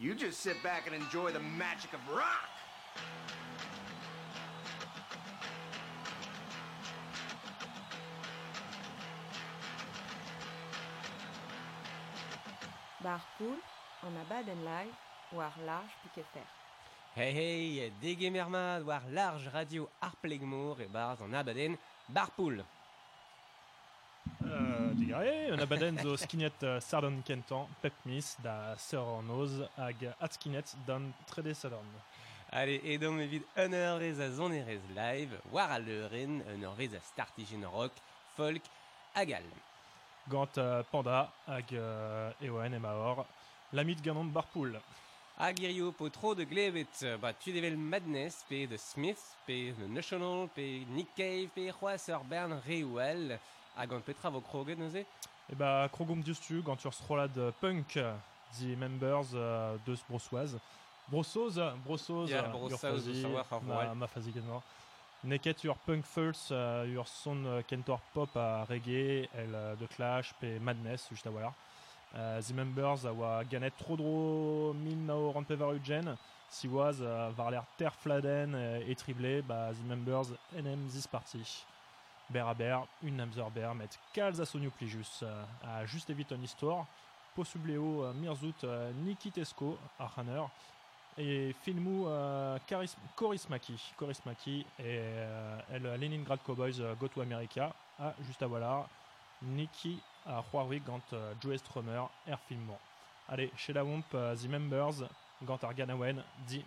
You just sit back and enjoy the magic of rock. Barpool, en a baden live, war large piquet fer. Hey hey, dege mermad war large radio ar plegmour e barz an abaden barpoul. Euh, digare, un abaden zo skinet uh, sardon kentan, pep mis da seur an oz hag at skinet dan trede sardon. Allez, edom evit un eurrez a zonerez live, war a leuren, un eurrez a startigen rock, folk, agal. Gant uh, panda hag uh, eoen e maor, lamit ganon barpoul. Hag irio po tro de glevet, ba tu devel Madness, pe The Smith, pe The National, pe Nick Cave, pe c'hoaz ur bern rewell, hag an petra vo kroget neuze E ba krogom diustu gant ur strolad uh, punk the members uh, uh, brossoz, ur fazi, eus a war ar ma, ma fazi genor. Neket ur punk first, uh, ur son kentor pop a reggae, el de Clash, pe Madness, just a walar. Uh, the members a oa ganet tro dro min na o rant pevar ugen, si oaz uh, var l'air ter fladen uh, e triblé, ba the members enem this party. Ber a ber, un met kalz sonio just evit an histoire, posubleo mirzout uh, c'haneur, et filmou uh, Charis Korismaki, Korismaki, et uh, el Leningrad Cowboys uh, Go to America, a just a voilà, Niki a Huawei gant uh, Joe Strummer, er filmant. Allez, chez la Womp, The Members, gant ar Ganawen, di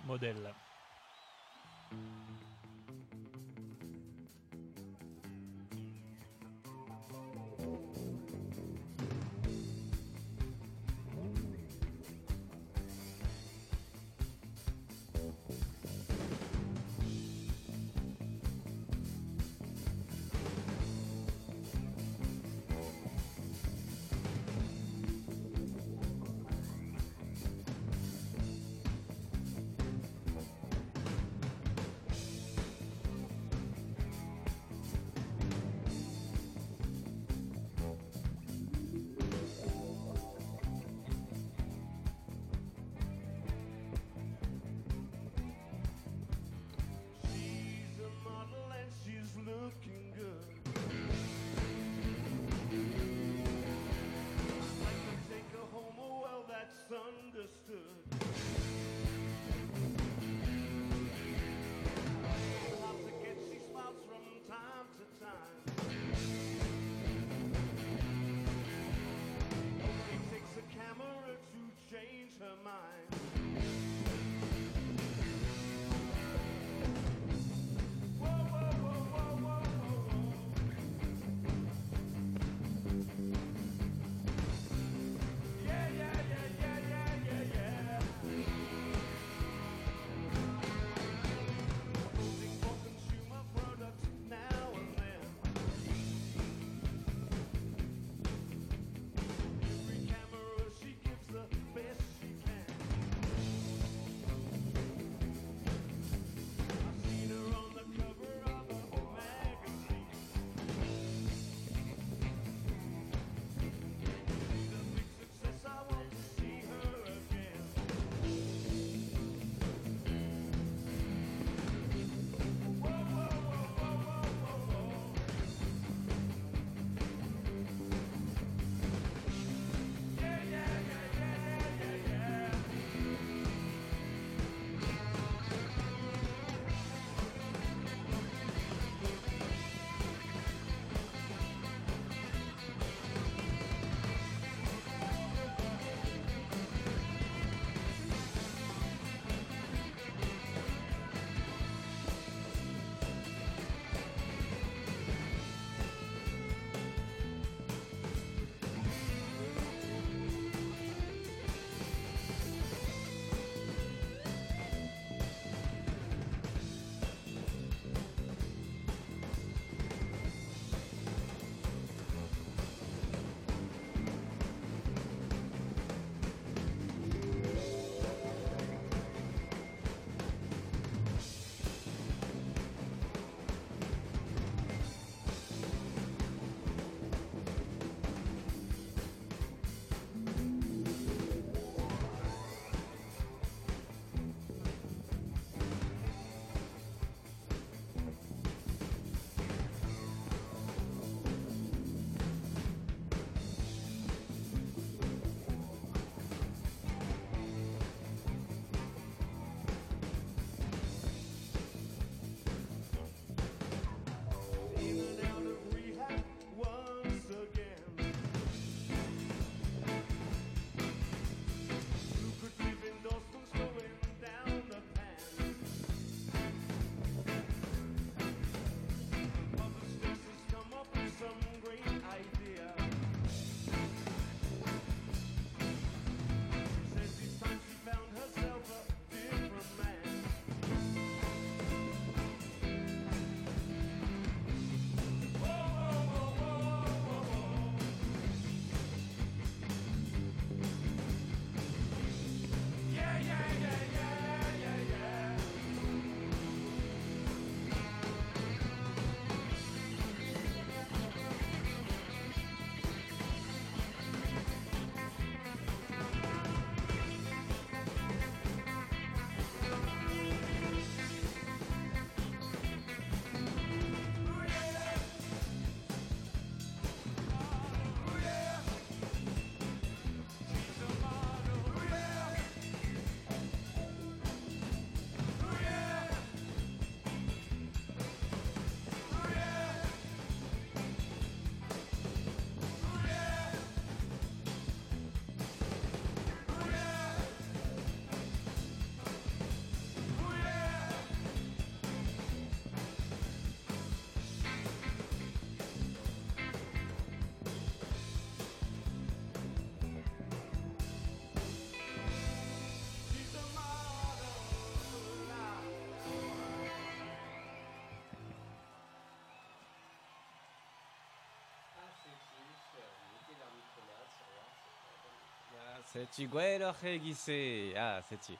C'est-tu gwelor regise Ah, c'est-tu.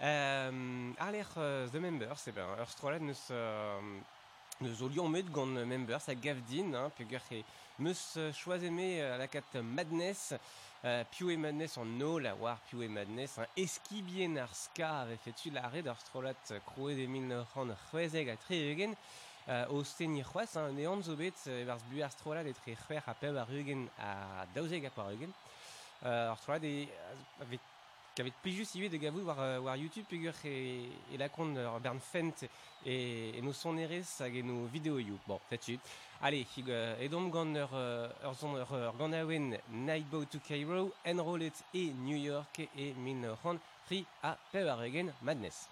Euh, aller euh, the members, c'est ben, ur strolad neus nous olion met gant members a gavdin, hein, puis e meus choiseme euh, la cat madness, euh, piou e madness en no la war piou e madness, hein, eski avait fait-tu l'arrêt d'ur strolat euh, croé des mille ran chwezeg a au steni chwez, hein, neant zo bet, e barz buar strolat et tre chwer a pev a rugen a dauzeg a par euh, orthoadi avec qu'avait piju si de gavou war war euh, YouTube pugur et et la compte euh, Bern Fent et et nos son eres hag nos vidéos you. Bon that's it. Allez et donc gonner er son er gonawen naibo to Cairo enrolled et New York et min hon à a pevaregen madness.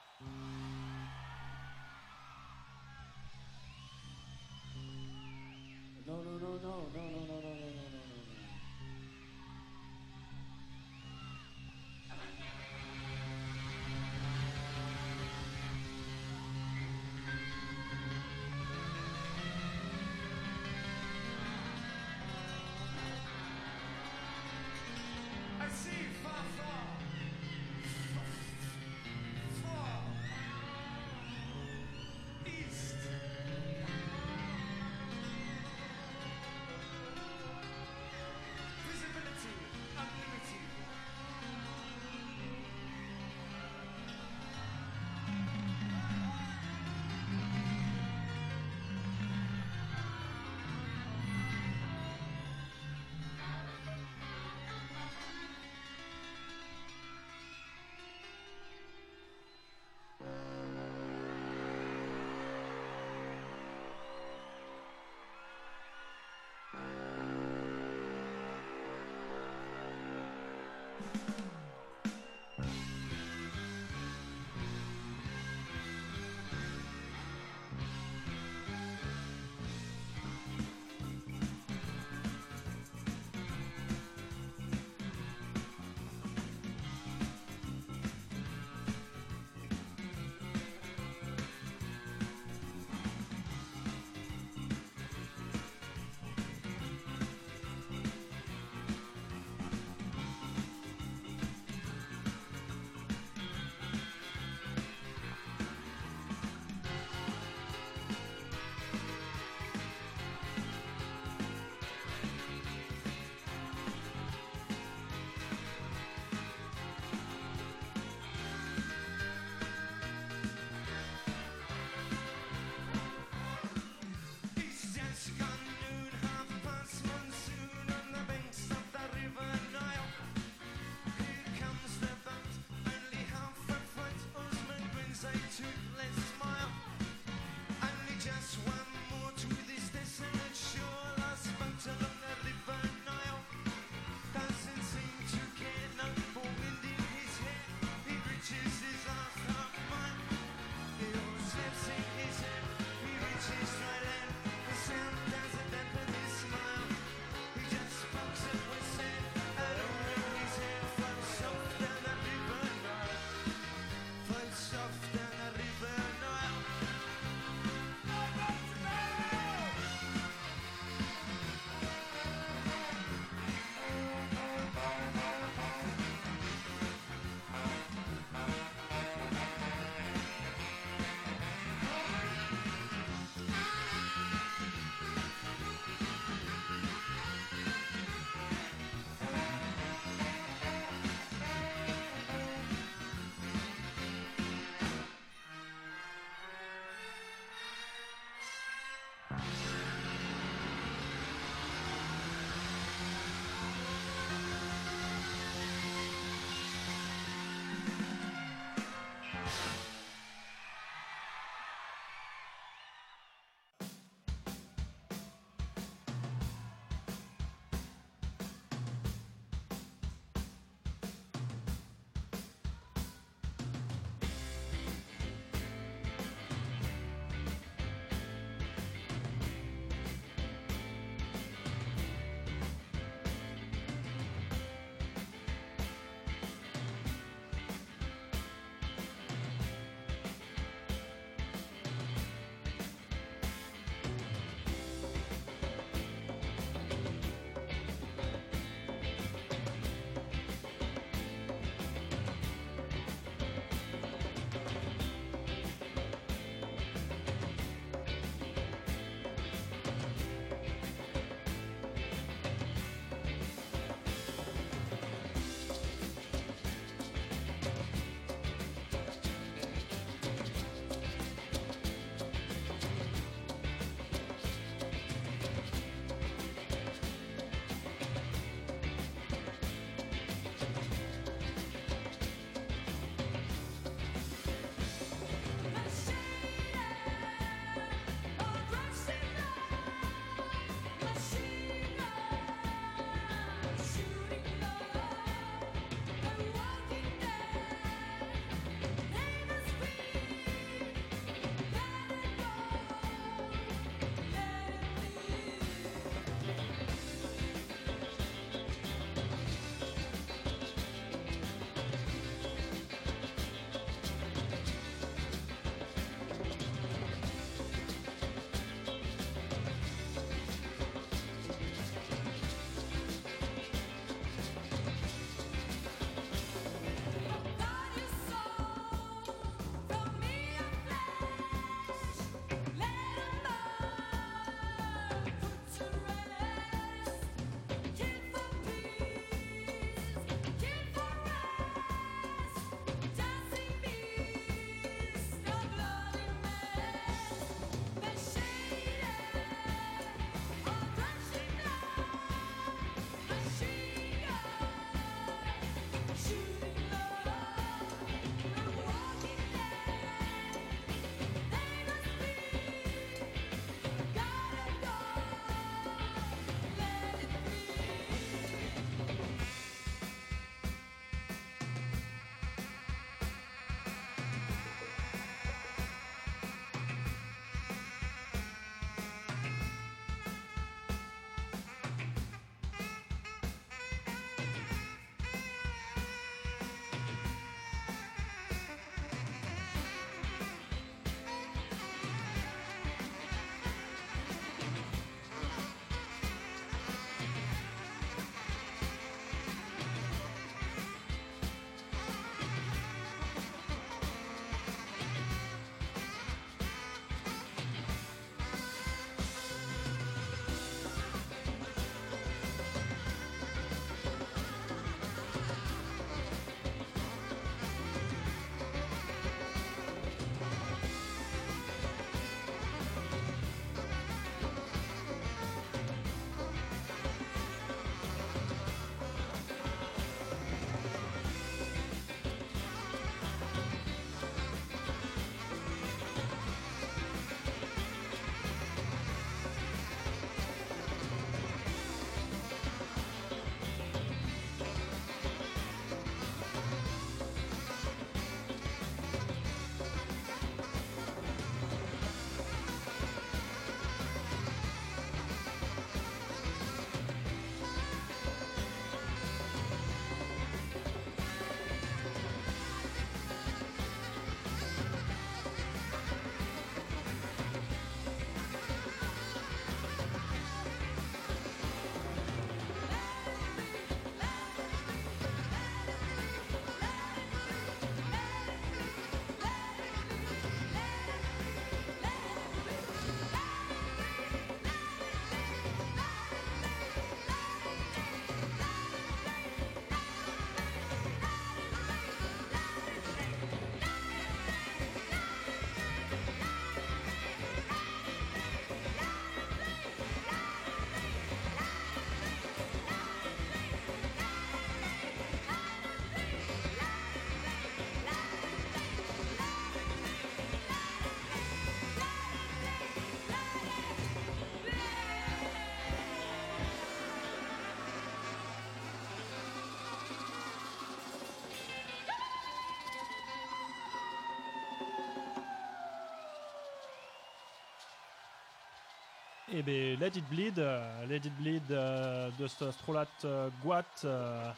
Et ben Let It Bleed, euh, Let It Bleed euh, de ce Strolat euh, Guat, euh,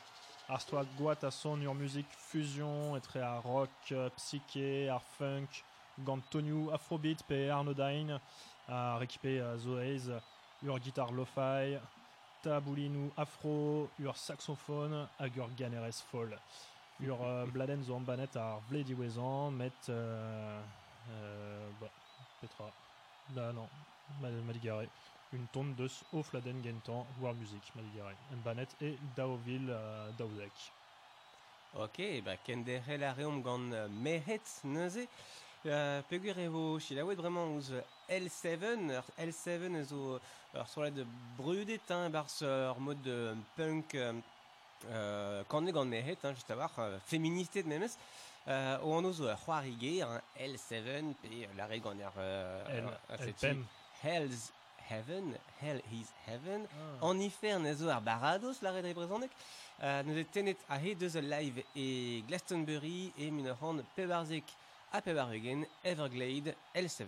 ar Strolat Guat a son ur musique fusion, etre à rock, psyché, ar funk, gant tonu afrobeat pe Arnodain, a récupé euh, Zoeiz, ur guitare lo-fi, taboulinou afro, ur saxophone, hag ur ganerez foll. Ur bladen zo ar vledi wezan, met... Euh, euh, bah, Petra. Là, non, Ma- Madigare. Une tonne de Ofladen Gentan, War Music, Madigare. Mbanet et Daoville, euh, Daoudek. Ok, bah kendere la reom gant euh, mehet neuze. Euh, pegur evo chilaouet vraiment ouz euh, L7, ur L7 ezo ur solet de brudet hein, bars ur mod de punk euh, euh, kanne gant mehet, hein, just a war, euh, féministet memes. Euh, o an ozo ur c'hoarige, un L7, pe la re gant ur... Euh, seti Pem. Hell's Heaven, Hell is Heaven. Ah. En ifer ne zo ar barados la red representek. Uh, ne tenet a he deus live e Glastonbury e min ur c'hant pebarzek a Everglade L7.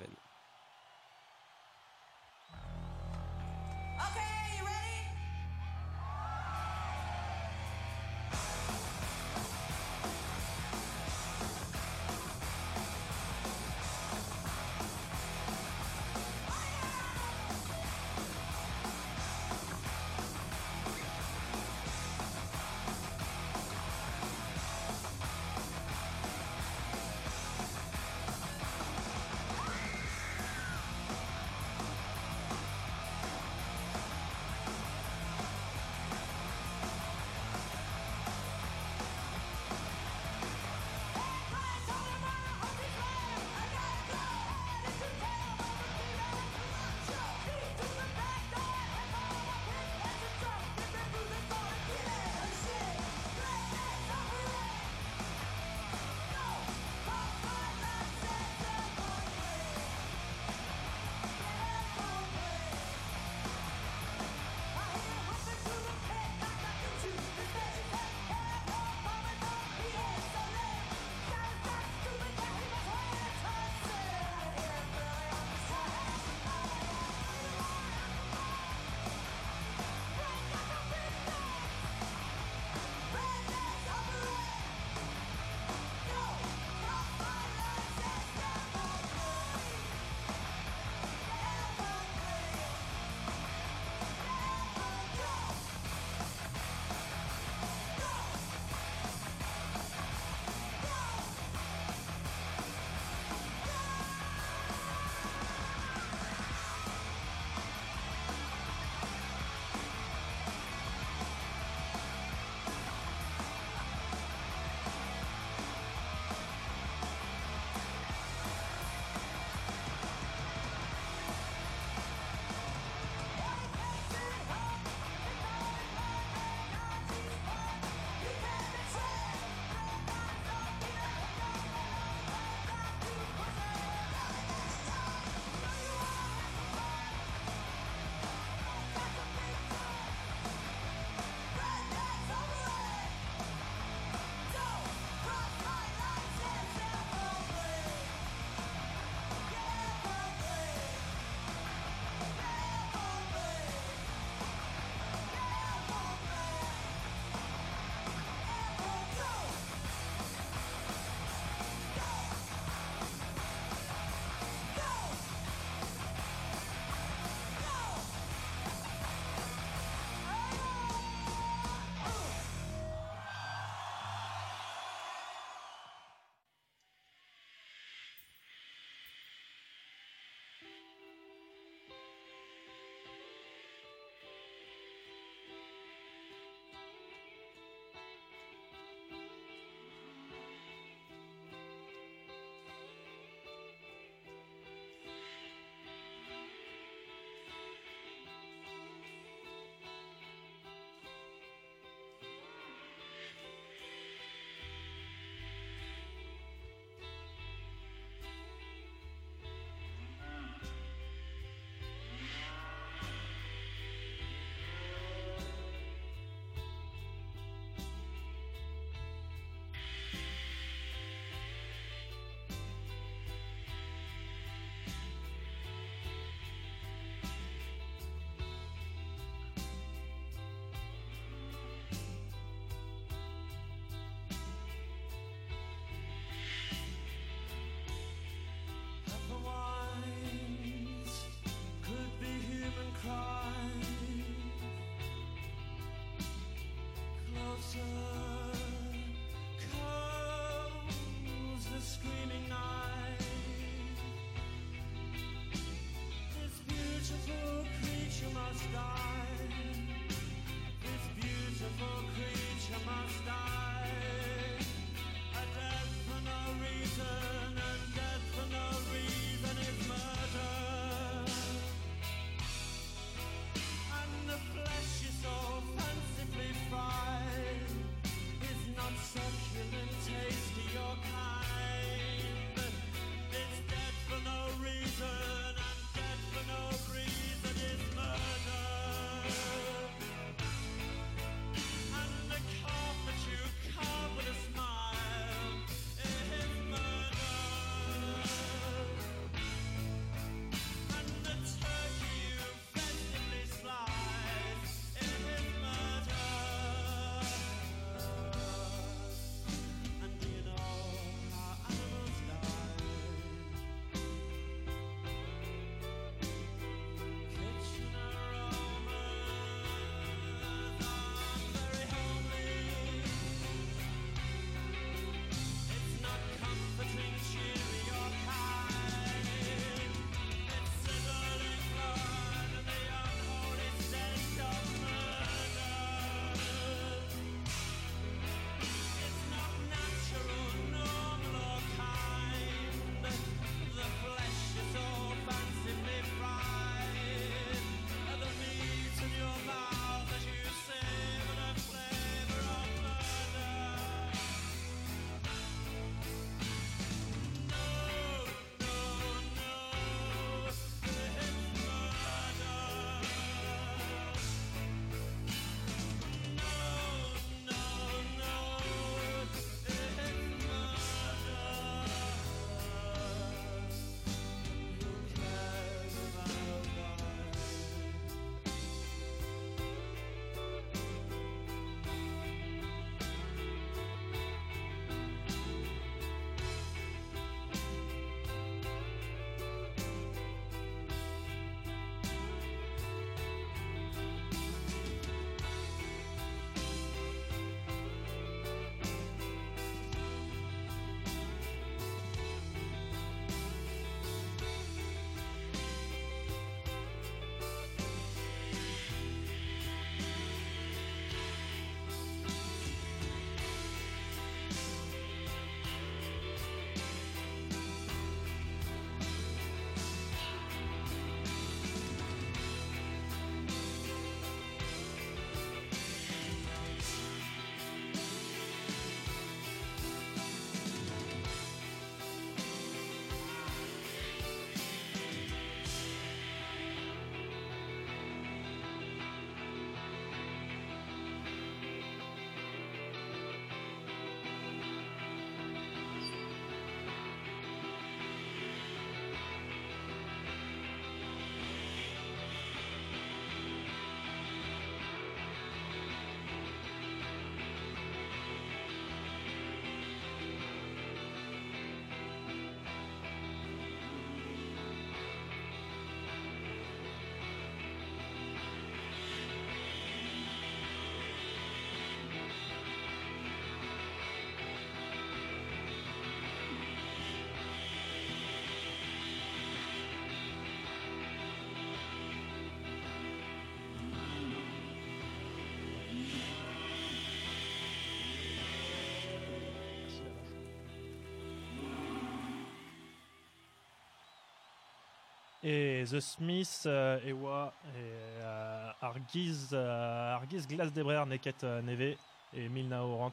Et The Smith, euh, Ewa, et euh, Argiz, euh, Argiz Neket Neve, et Milna Orant,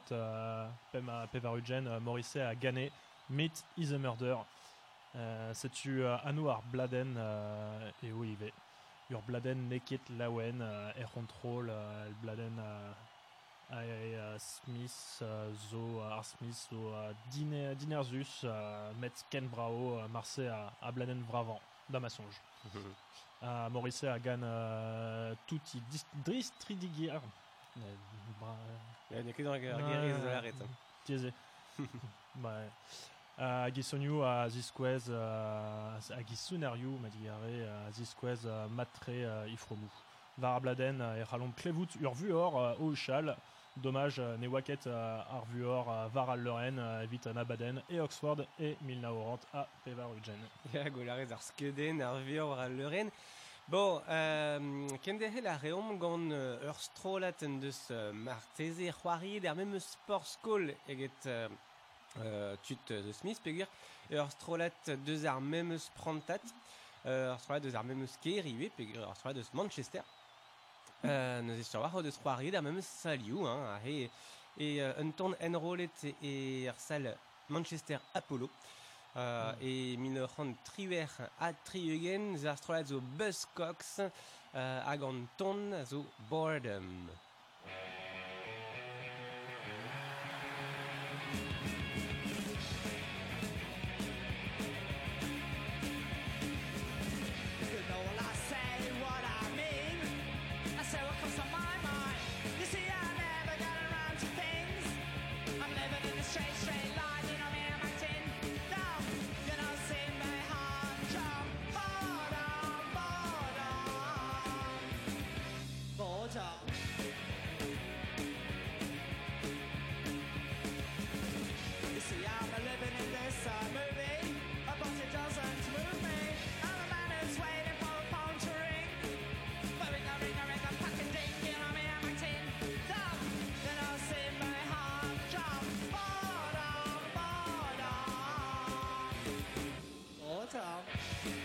Pema Pevarugen, Morisset à Gane, Meet is a Murder. C'est-tu euh, Anouar Bladen, et il Ur Bladen Neket Lawen, euh, el Bladen euh, Smith, Zo, euh, Art Smith, Zo, Diner- Dinerzus, Metz Ken Brao, Marseille à, Bladen Vravan, Damasonge. À Morisset à Gannes, euh, Touti, Dis- Dristridigir. Euh, bra- Il y a que dans la guérison de l'arrêt. Tiese. ouais. À Gisoniu, à Zisquez, à Gisunariu, Madigare, à Zisquez, Matre, Ifromu. Varabladen euh, et Ralom Clevout, Urvuor, euh, Ouchal. Dommage, euh, Newaket, euh, Arvuor, euh, Varal Loren, euh, Vitana Baden et Oxford et Milna Orant à Pevarugen. Ja, golarez ar skeden, ar vior war al leuren. Bon, euh, kendehe la reom gant euh, ur strolat en deus euh, marteze c'hoari der mem eus sport skol eget euh, euh, tut de Smith pegur ur strolat deus ar mem eus prantat euh, ur strolat deus ar mem eus keriwe pegur ur strolat deus Manchester euh, neus e war o deus c'hoari der mem eus salioù hein, a he e euh, un ton enrolet e ar sal Manchester Apollo Euh, et min ur c'hant triwer a triugen zar strolat zo Buzzcocks euh, hag an ton zo Boredom. Bye.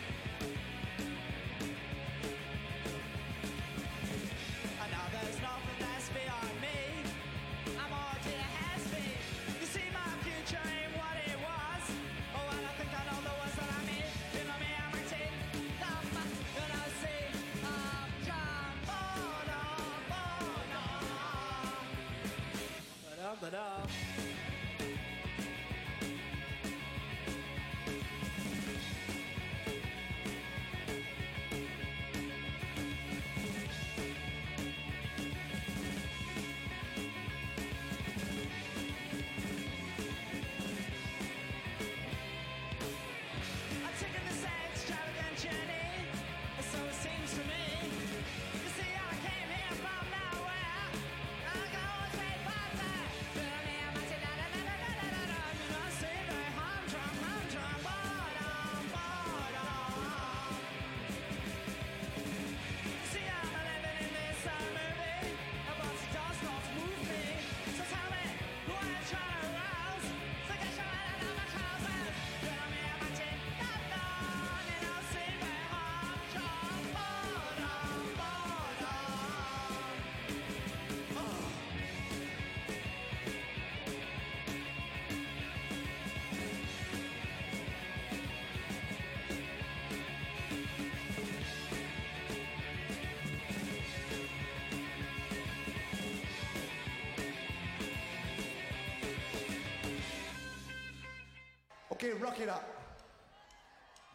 Rock it up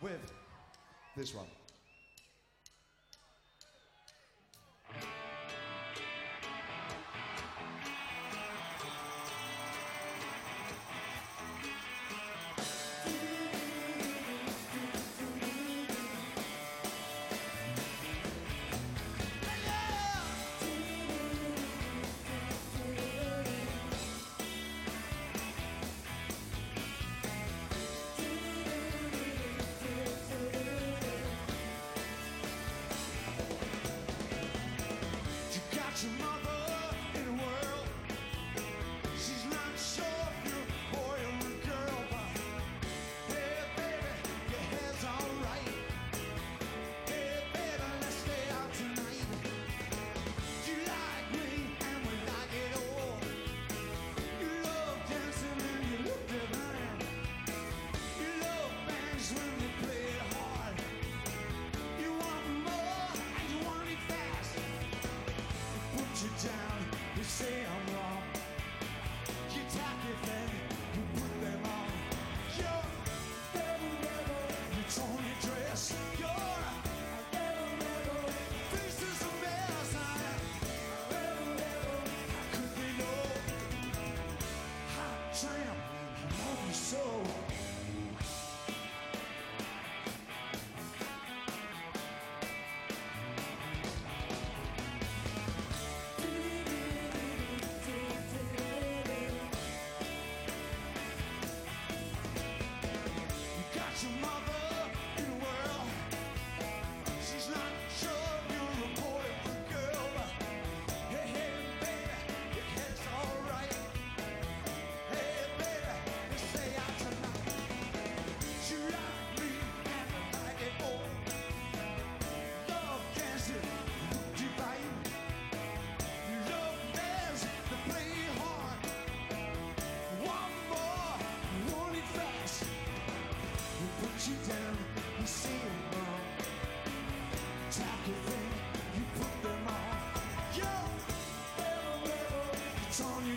with this one.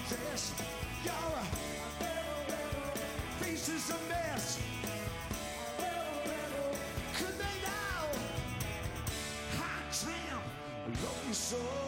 Your face is a mess. Could they now? Hot tramp, love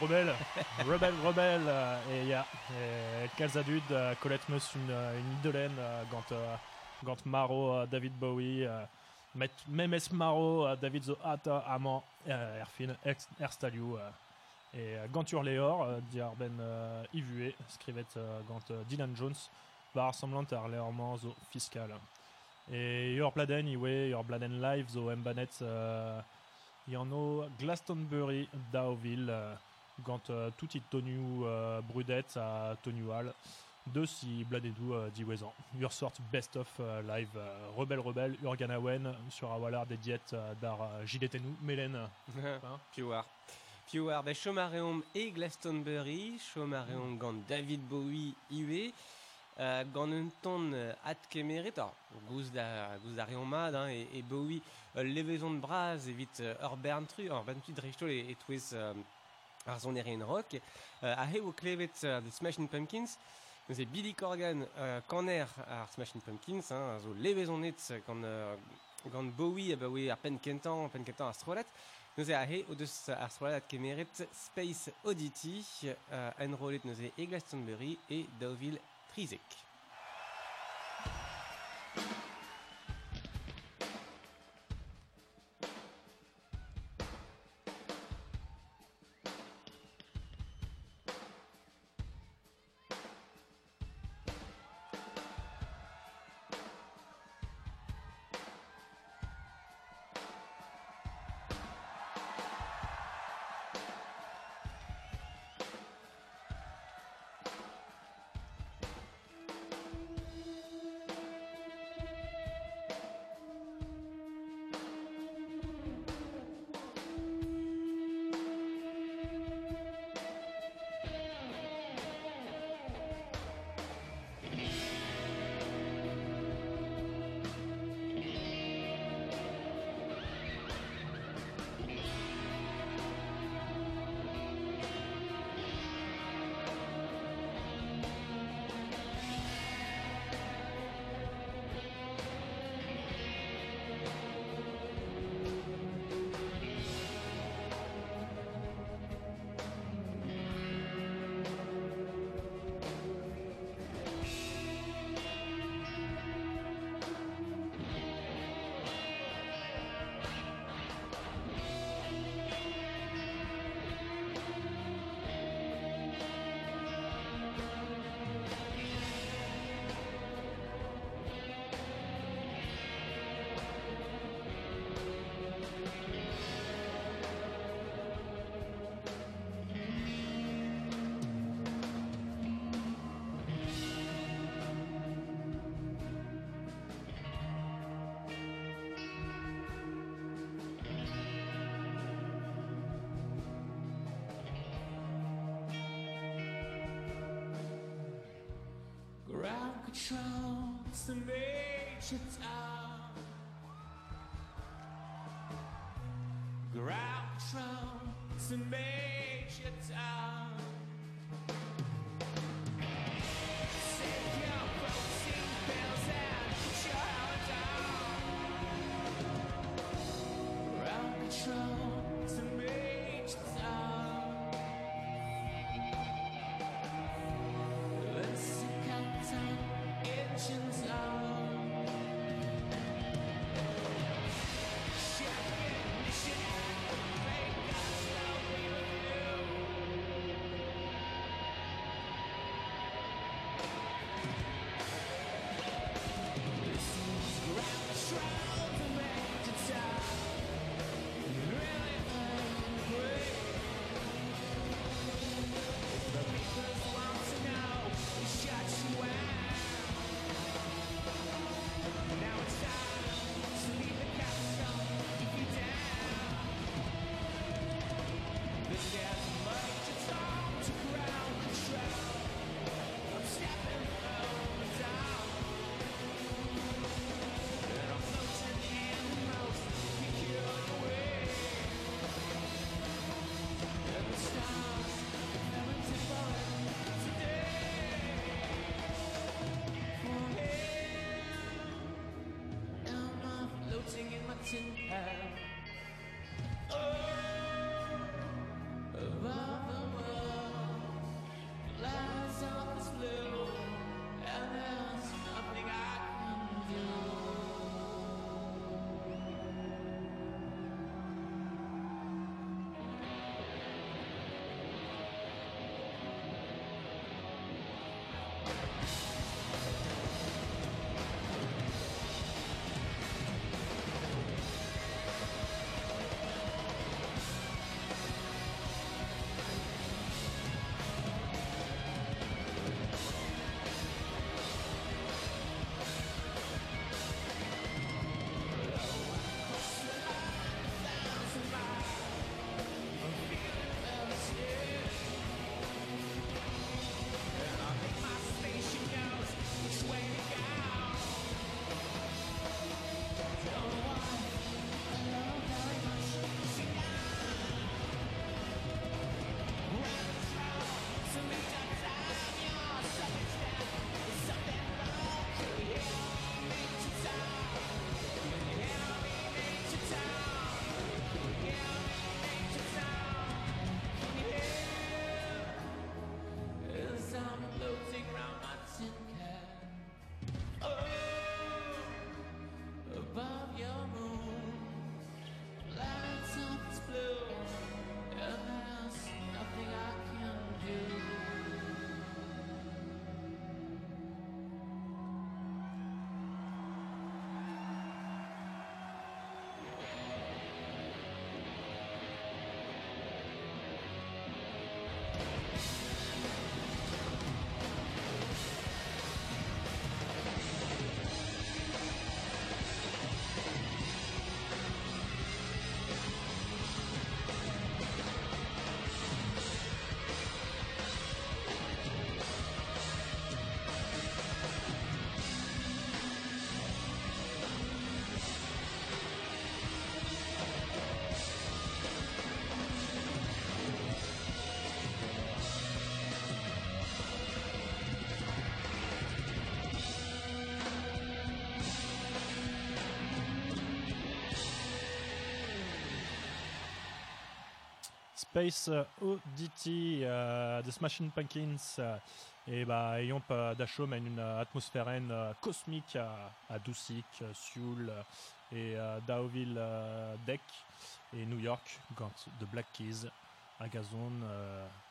Rebelle, rebelle, rebelle, et ja, et Calzadud, euh, Colette Meus, une, euh, une euh, gant, Maro, David Bowie, Memes Maro, David Zo Ata, Amant, Erfin, Erstaliou, et gant Urleor, euh, Diarben euh, Ivue, scrivet euh, gant Dylan Jones, par semblant ar leorman zo fiscal. Et Yor Bladen, Iwe, Yor Bladen Live, zo embanet, euh, Yano Glastonbury, Daoville, gant euh, tout it tonu euh, brudette à tonual de si bladedou euh, diwezan. Ur sort best of euh, live euh, rebelle rebelle Urganawen sur Awalar des diètes euh, d'ar Giletenu Mélène. Piouar. Piouar, ben Chomareom et Glastonbury, Chomareom gant David Bowie iwe, euh, gant un ton euh, at kemeret, alors, gouz da, gouz da reomad, hein, et, et Bowie, euh, levezon de bras, evit euh, ur drechtol et, et twez euh, ar rock, euh, a he o klevet euh, de Smashing Pumpkins, Billy Corgan, euh, kaner ar Smashing Pumpkins, hein, zo levezon net gant, euh, gant Bowie, a ar pen pen e o deus ar stroalat kemeret Space Oddity, enrolet nous e e Glastonbury e Deauville Trizek. transformations are ground transformations. earth. Space euh, Oddity euh, The Smashing Pumpkins. Euh, et bah, Yomp Dacho mène une atmosphère cosmique à, Doucic, et Daoville Deck et New York, The Black Keys, Agazon,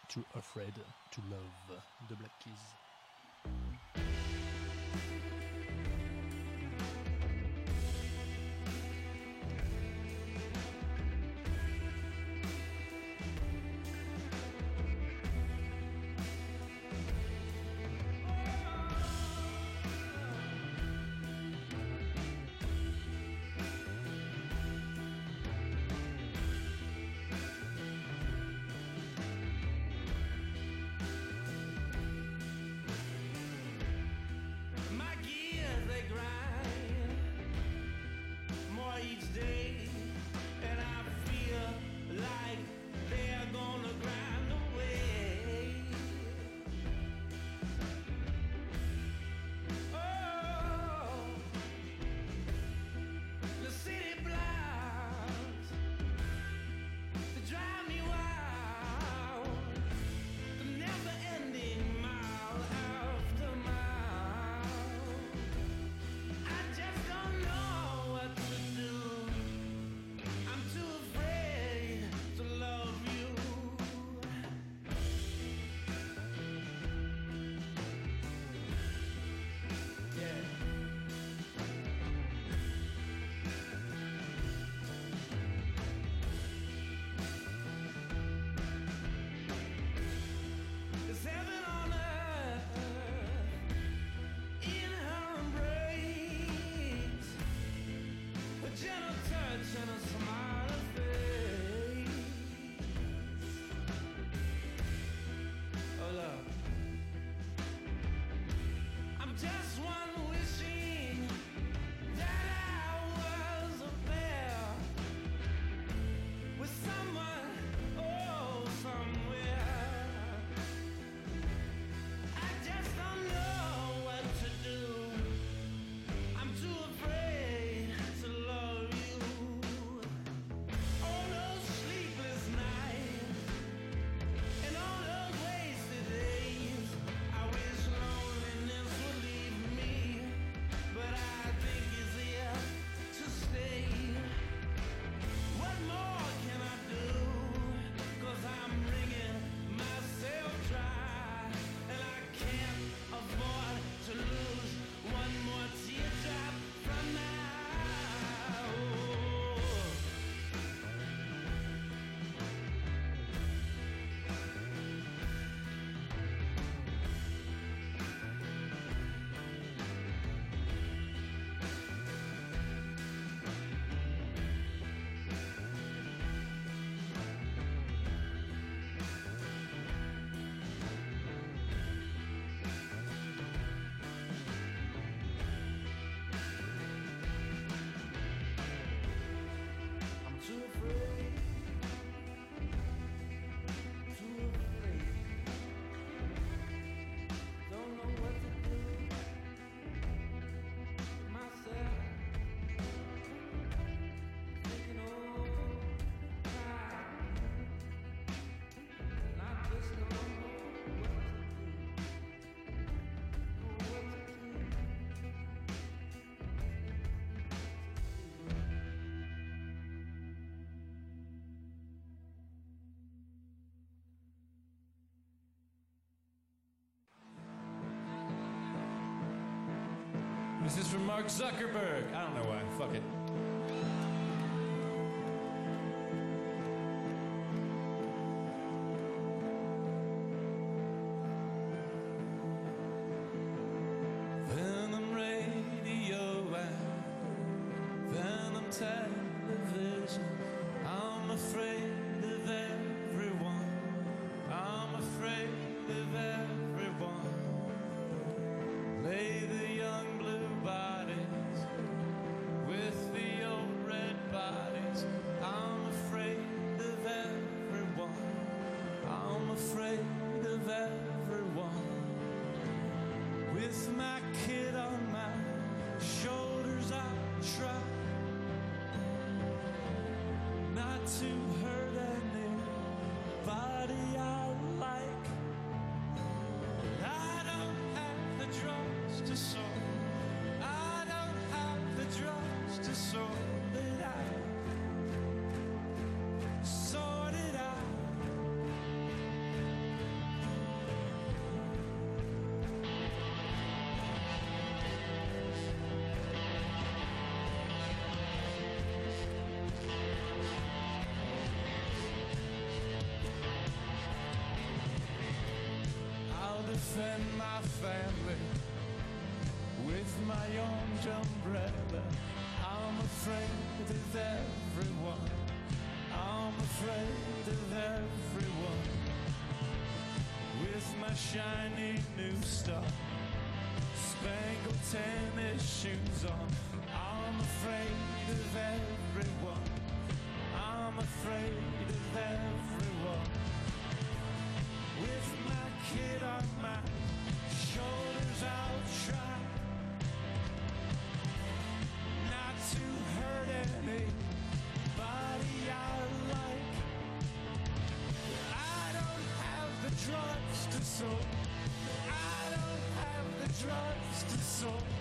Too Afraid to Love, The Black Keys. Just This is from Mark Zuckerberg. I don't know why. Fuck it. Umbrella. I'm afraid of everyone. I'm afraid of everyone. With my shiny new stuff, spangled tennis shoes on. I'm afraid of everyone. I'm afraid of everyone with my kid sort. I don't have the drugs to sort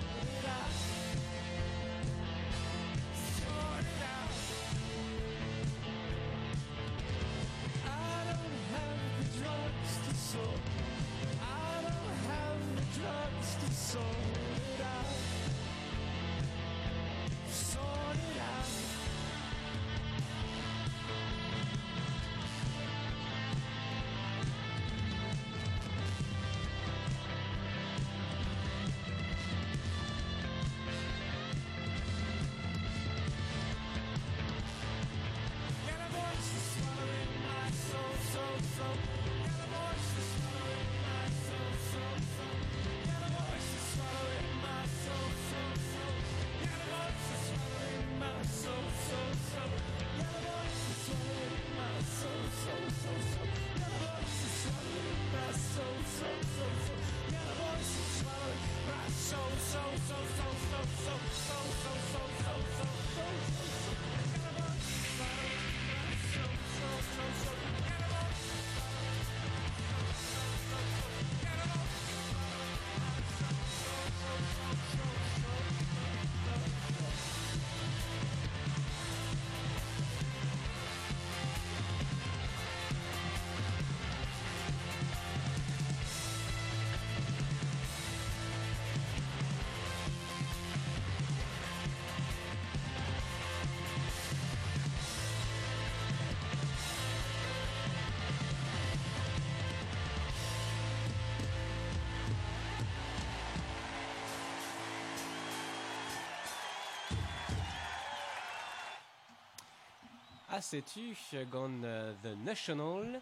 Ah, sais-tu, gone euh, The National,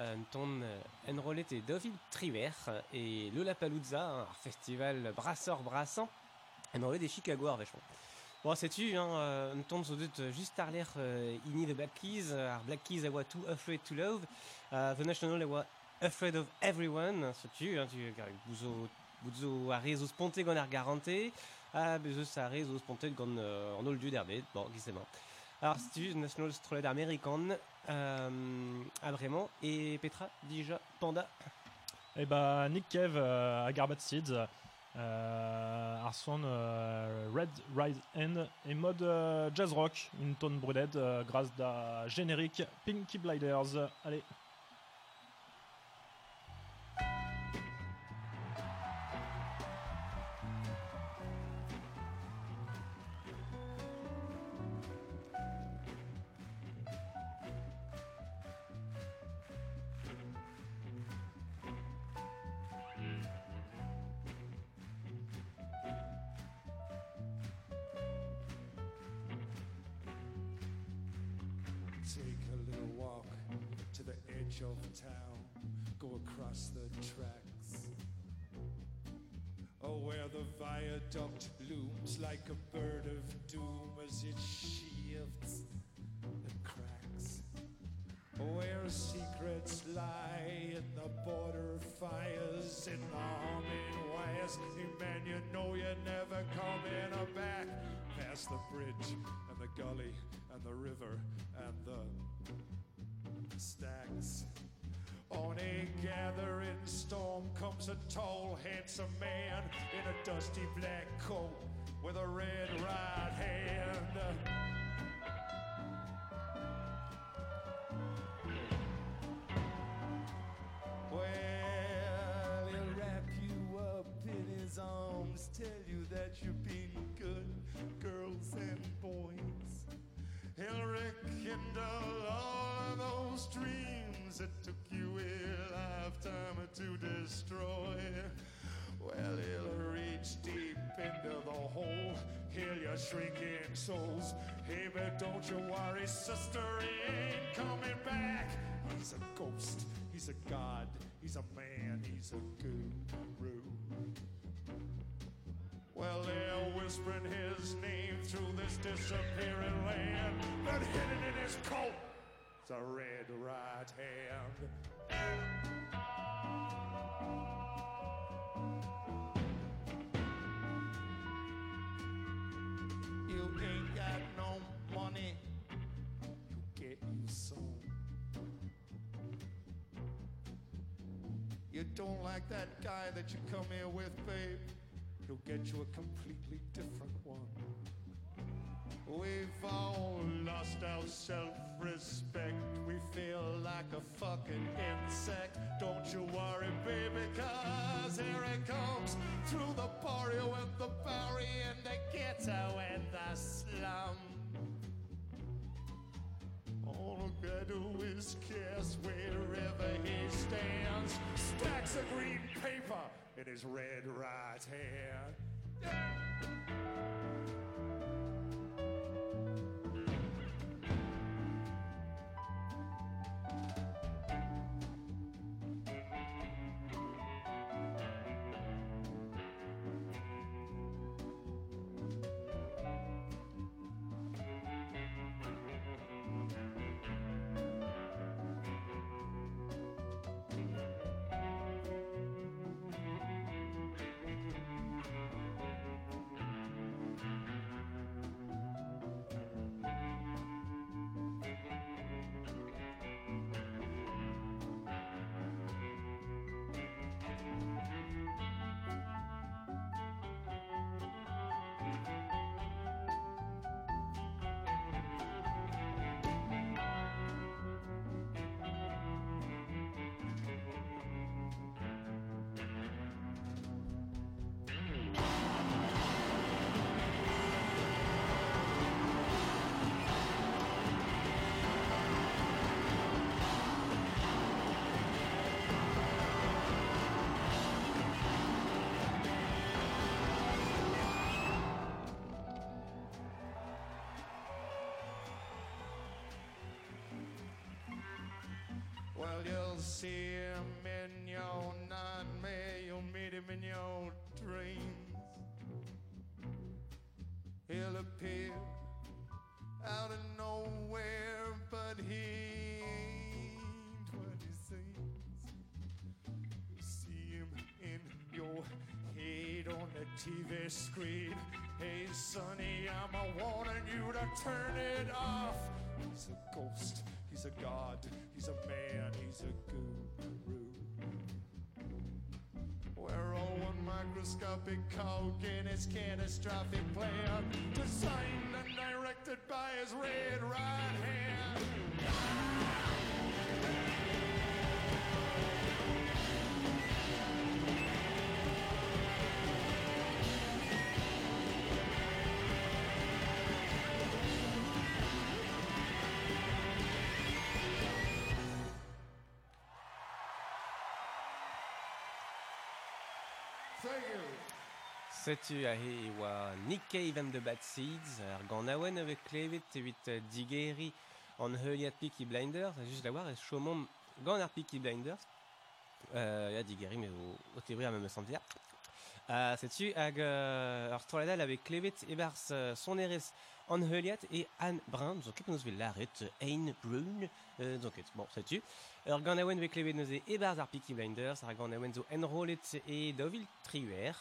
euh, ton euh, enrôlé est David Triver et Lollapalooza, un festival brasseur brassant, enrôlé des Chicago ar vachement. Bon, sais-tu, hein, euh, ton so dut juste ar euh, ini The Black Keys, ar Black Keys a oa Too Afraid to Love, The National a oa Afraid of Everyone, sais-tu, hein, tu, gar- bouzo, bouzo a rezo sponte gant ar garante, a bezeus a rezo sponte gant an ol du derbet, bon, gizemañ. Alors, c'est National Strolled American, euh, ah, vraiment, et Petra, déjà, Panda. Et bah Nick Cave euh, à Garbat Seeds, euh, Arson euh, Red Rise End et mode euh, jazz rock, une tonne brudette euh, grâce à générique Pinky Blinders. Allez. Shrinking souls. Hey, but don't you worry, sister, ain't coming back. He's a ghost, he's a god, he's a man, he's a guru. Well, they're whispering his name through this disappearing land, but hidden in his coat is a red right hand. Like that guy that you come here with, babe. He'll get you a completely different one. We've all lost our self-respect. We feel like a fucking insect. Don't you worry, baby, cause here it comes through the barrio and the Bowery and the ghetto and the slum. All I gotta do is kiss wherever he stands. Stacks of green paper in his red right hand. You'll see him in your nightmare. You'll meet him in your dreams. He'll appear out of nowhere, but he ain't what he seems. You see him in your head on the TV screen. Hey, sonny, I'm a warning you to turn it off. He's a ghost, he's a god, he's a man, he's a guru. We're all one microscopic cog in his catastrophic plan, designed and directed by his red right hand. Setu ahe oa Nikkei van de Bad Seeds, ar gant awen avec klevet evit digeri en heuliat Peaky Blinders, juste la voir, et chomom gant ar Peaky Blinders, euh, ya digeri, mais au, au tebri, me sentir. Euh, Setu, hag euh, ur stroladal avec klevet e bars euh, son erez an heuliat e Anne Brun, zo ket neus vel laret euh, Brun, euh, zo ket, bon, setu. Ur gant aouen ve klevet neus e bars ar Peaky Blinders, ar gant aouen zo enrolet e dovil triuer,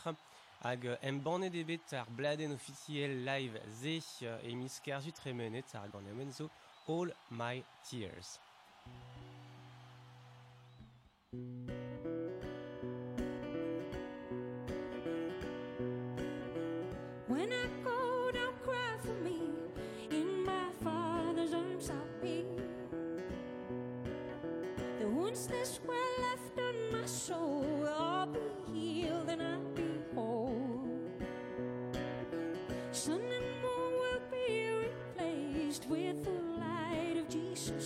hag embannet ebet ar bladen officiel live ze e mis kerju tremenet ar ganeomen zo All My Tears. When I go, don't cry for me. In my father's arms I'll be. The wounds this were left on my soul. Of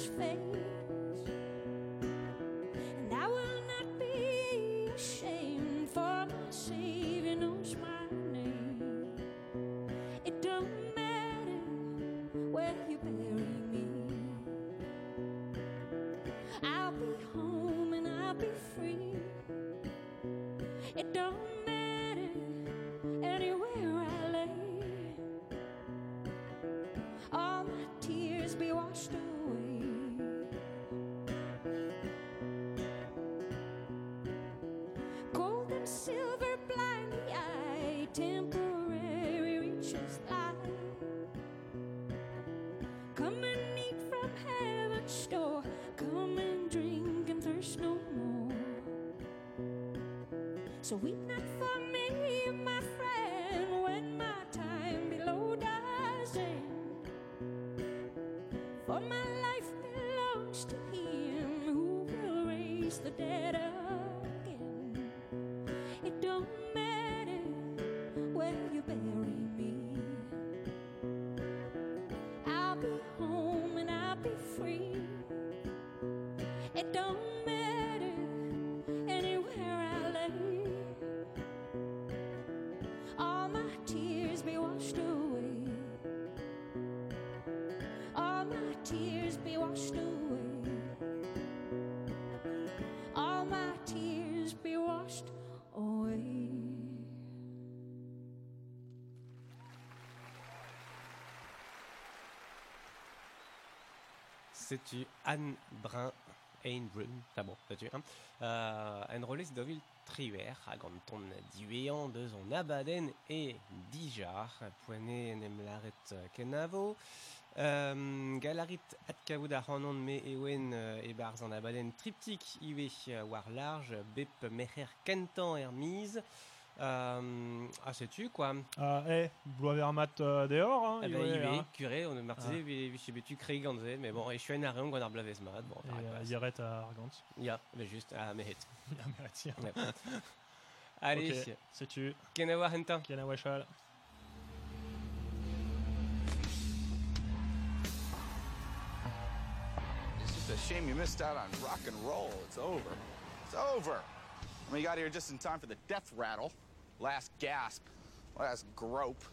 So weep not for me, my friend, when my time below does end. For my life belongs to Him who will raise the dead again. It don't matter where you bury me. I'll be home and I'll be free. It don't C'est-tu Anne Brun, Ein Brun, ah bon, c'est-tu, hein? Euh, en roles dovil triuer, hag an ton diwean deus an abaden e dijar, poene en em laret euh, kenavo, euh, galarit at kavout ar c'hanon me ewen euh, e barz an abaden triptik iwe euh, war large, bep mecher kentan er miz, euh, ah, sais-tu, quoi? Ah, eh, bloaver ar mat euh, dehors, hein, Ah il hein. est curé, on a martisé, vi betu kreg ganze, mais bon, et je suis un arreon gant ar blavez mat, bon, Et euh. Yaret à Argant. Ja, mais juste, ah. Ah, mais tiens. Ouais. Allez, sais-tu, ken a war henta Kiana Wachal. It's just a shame you missed out on rock and roll. It's over. It's over. I mean, you got here just in time for the death rattle. Last gasp. Last grope.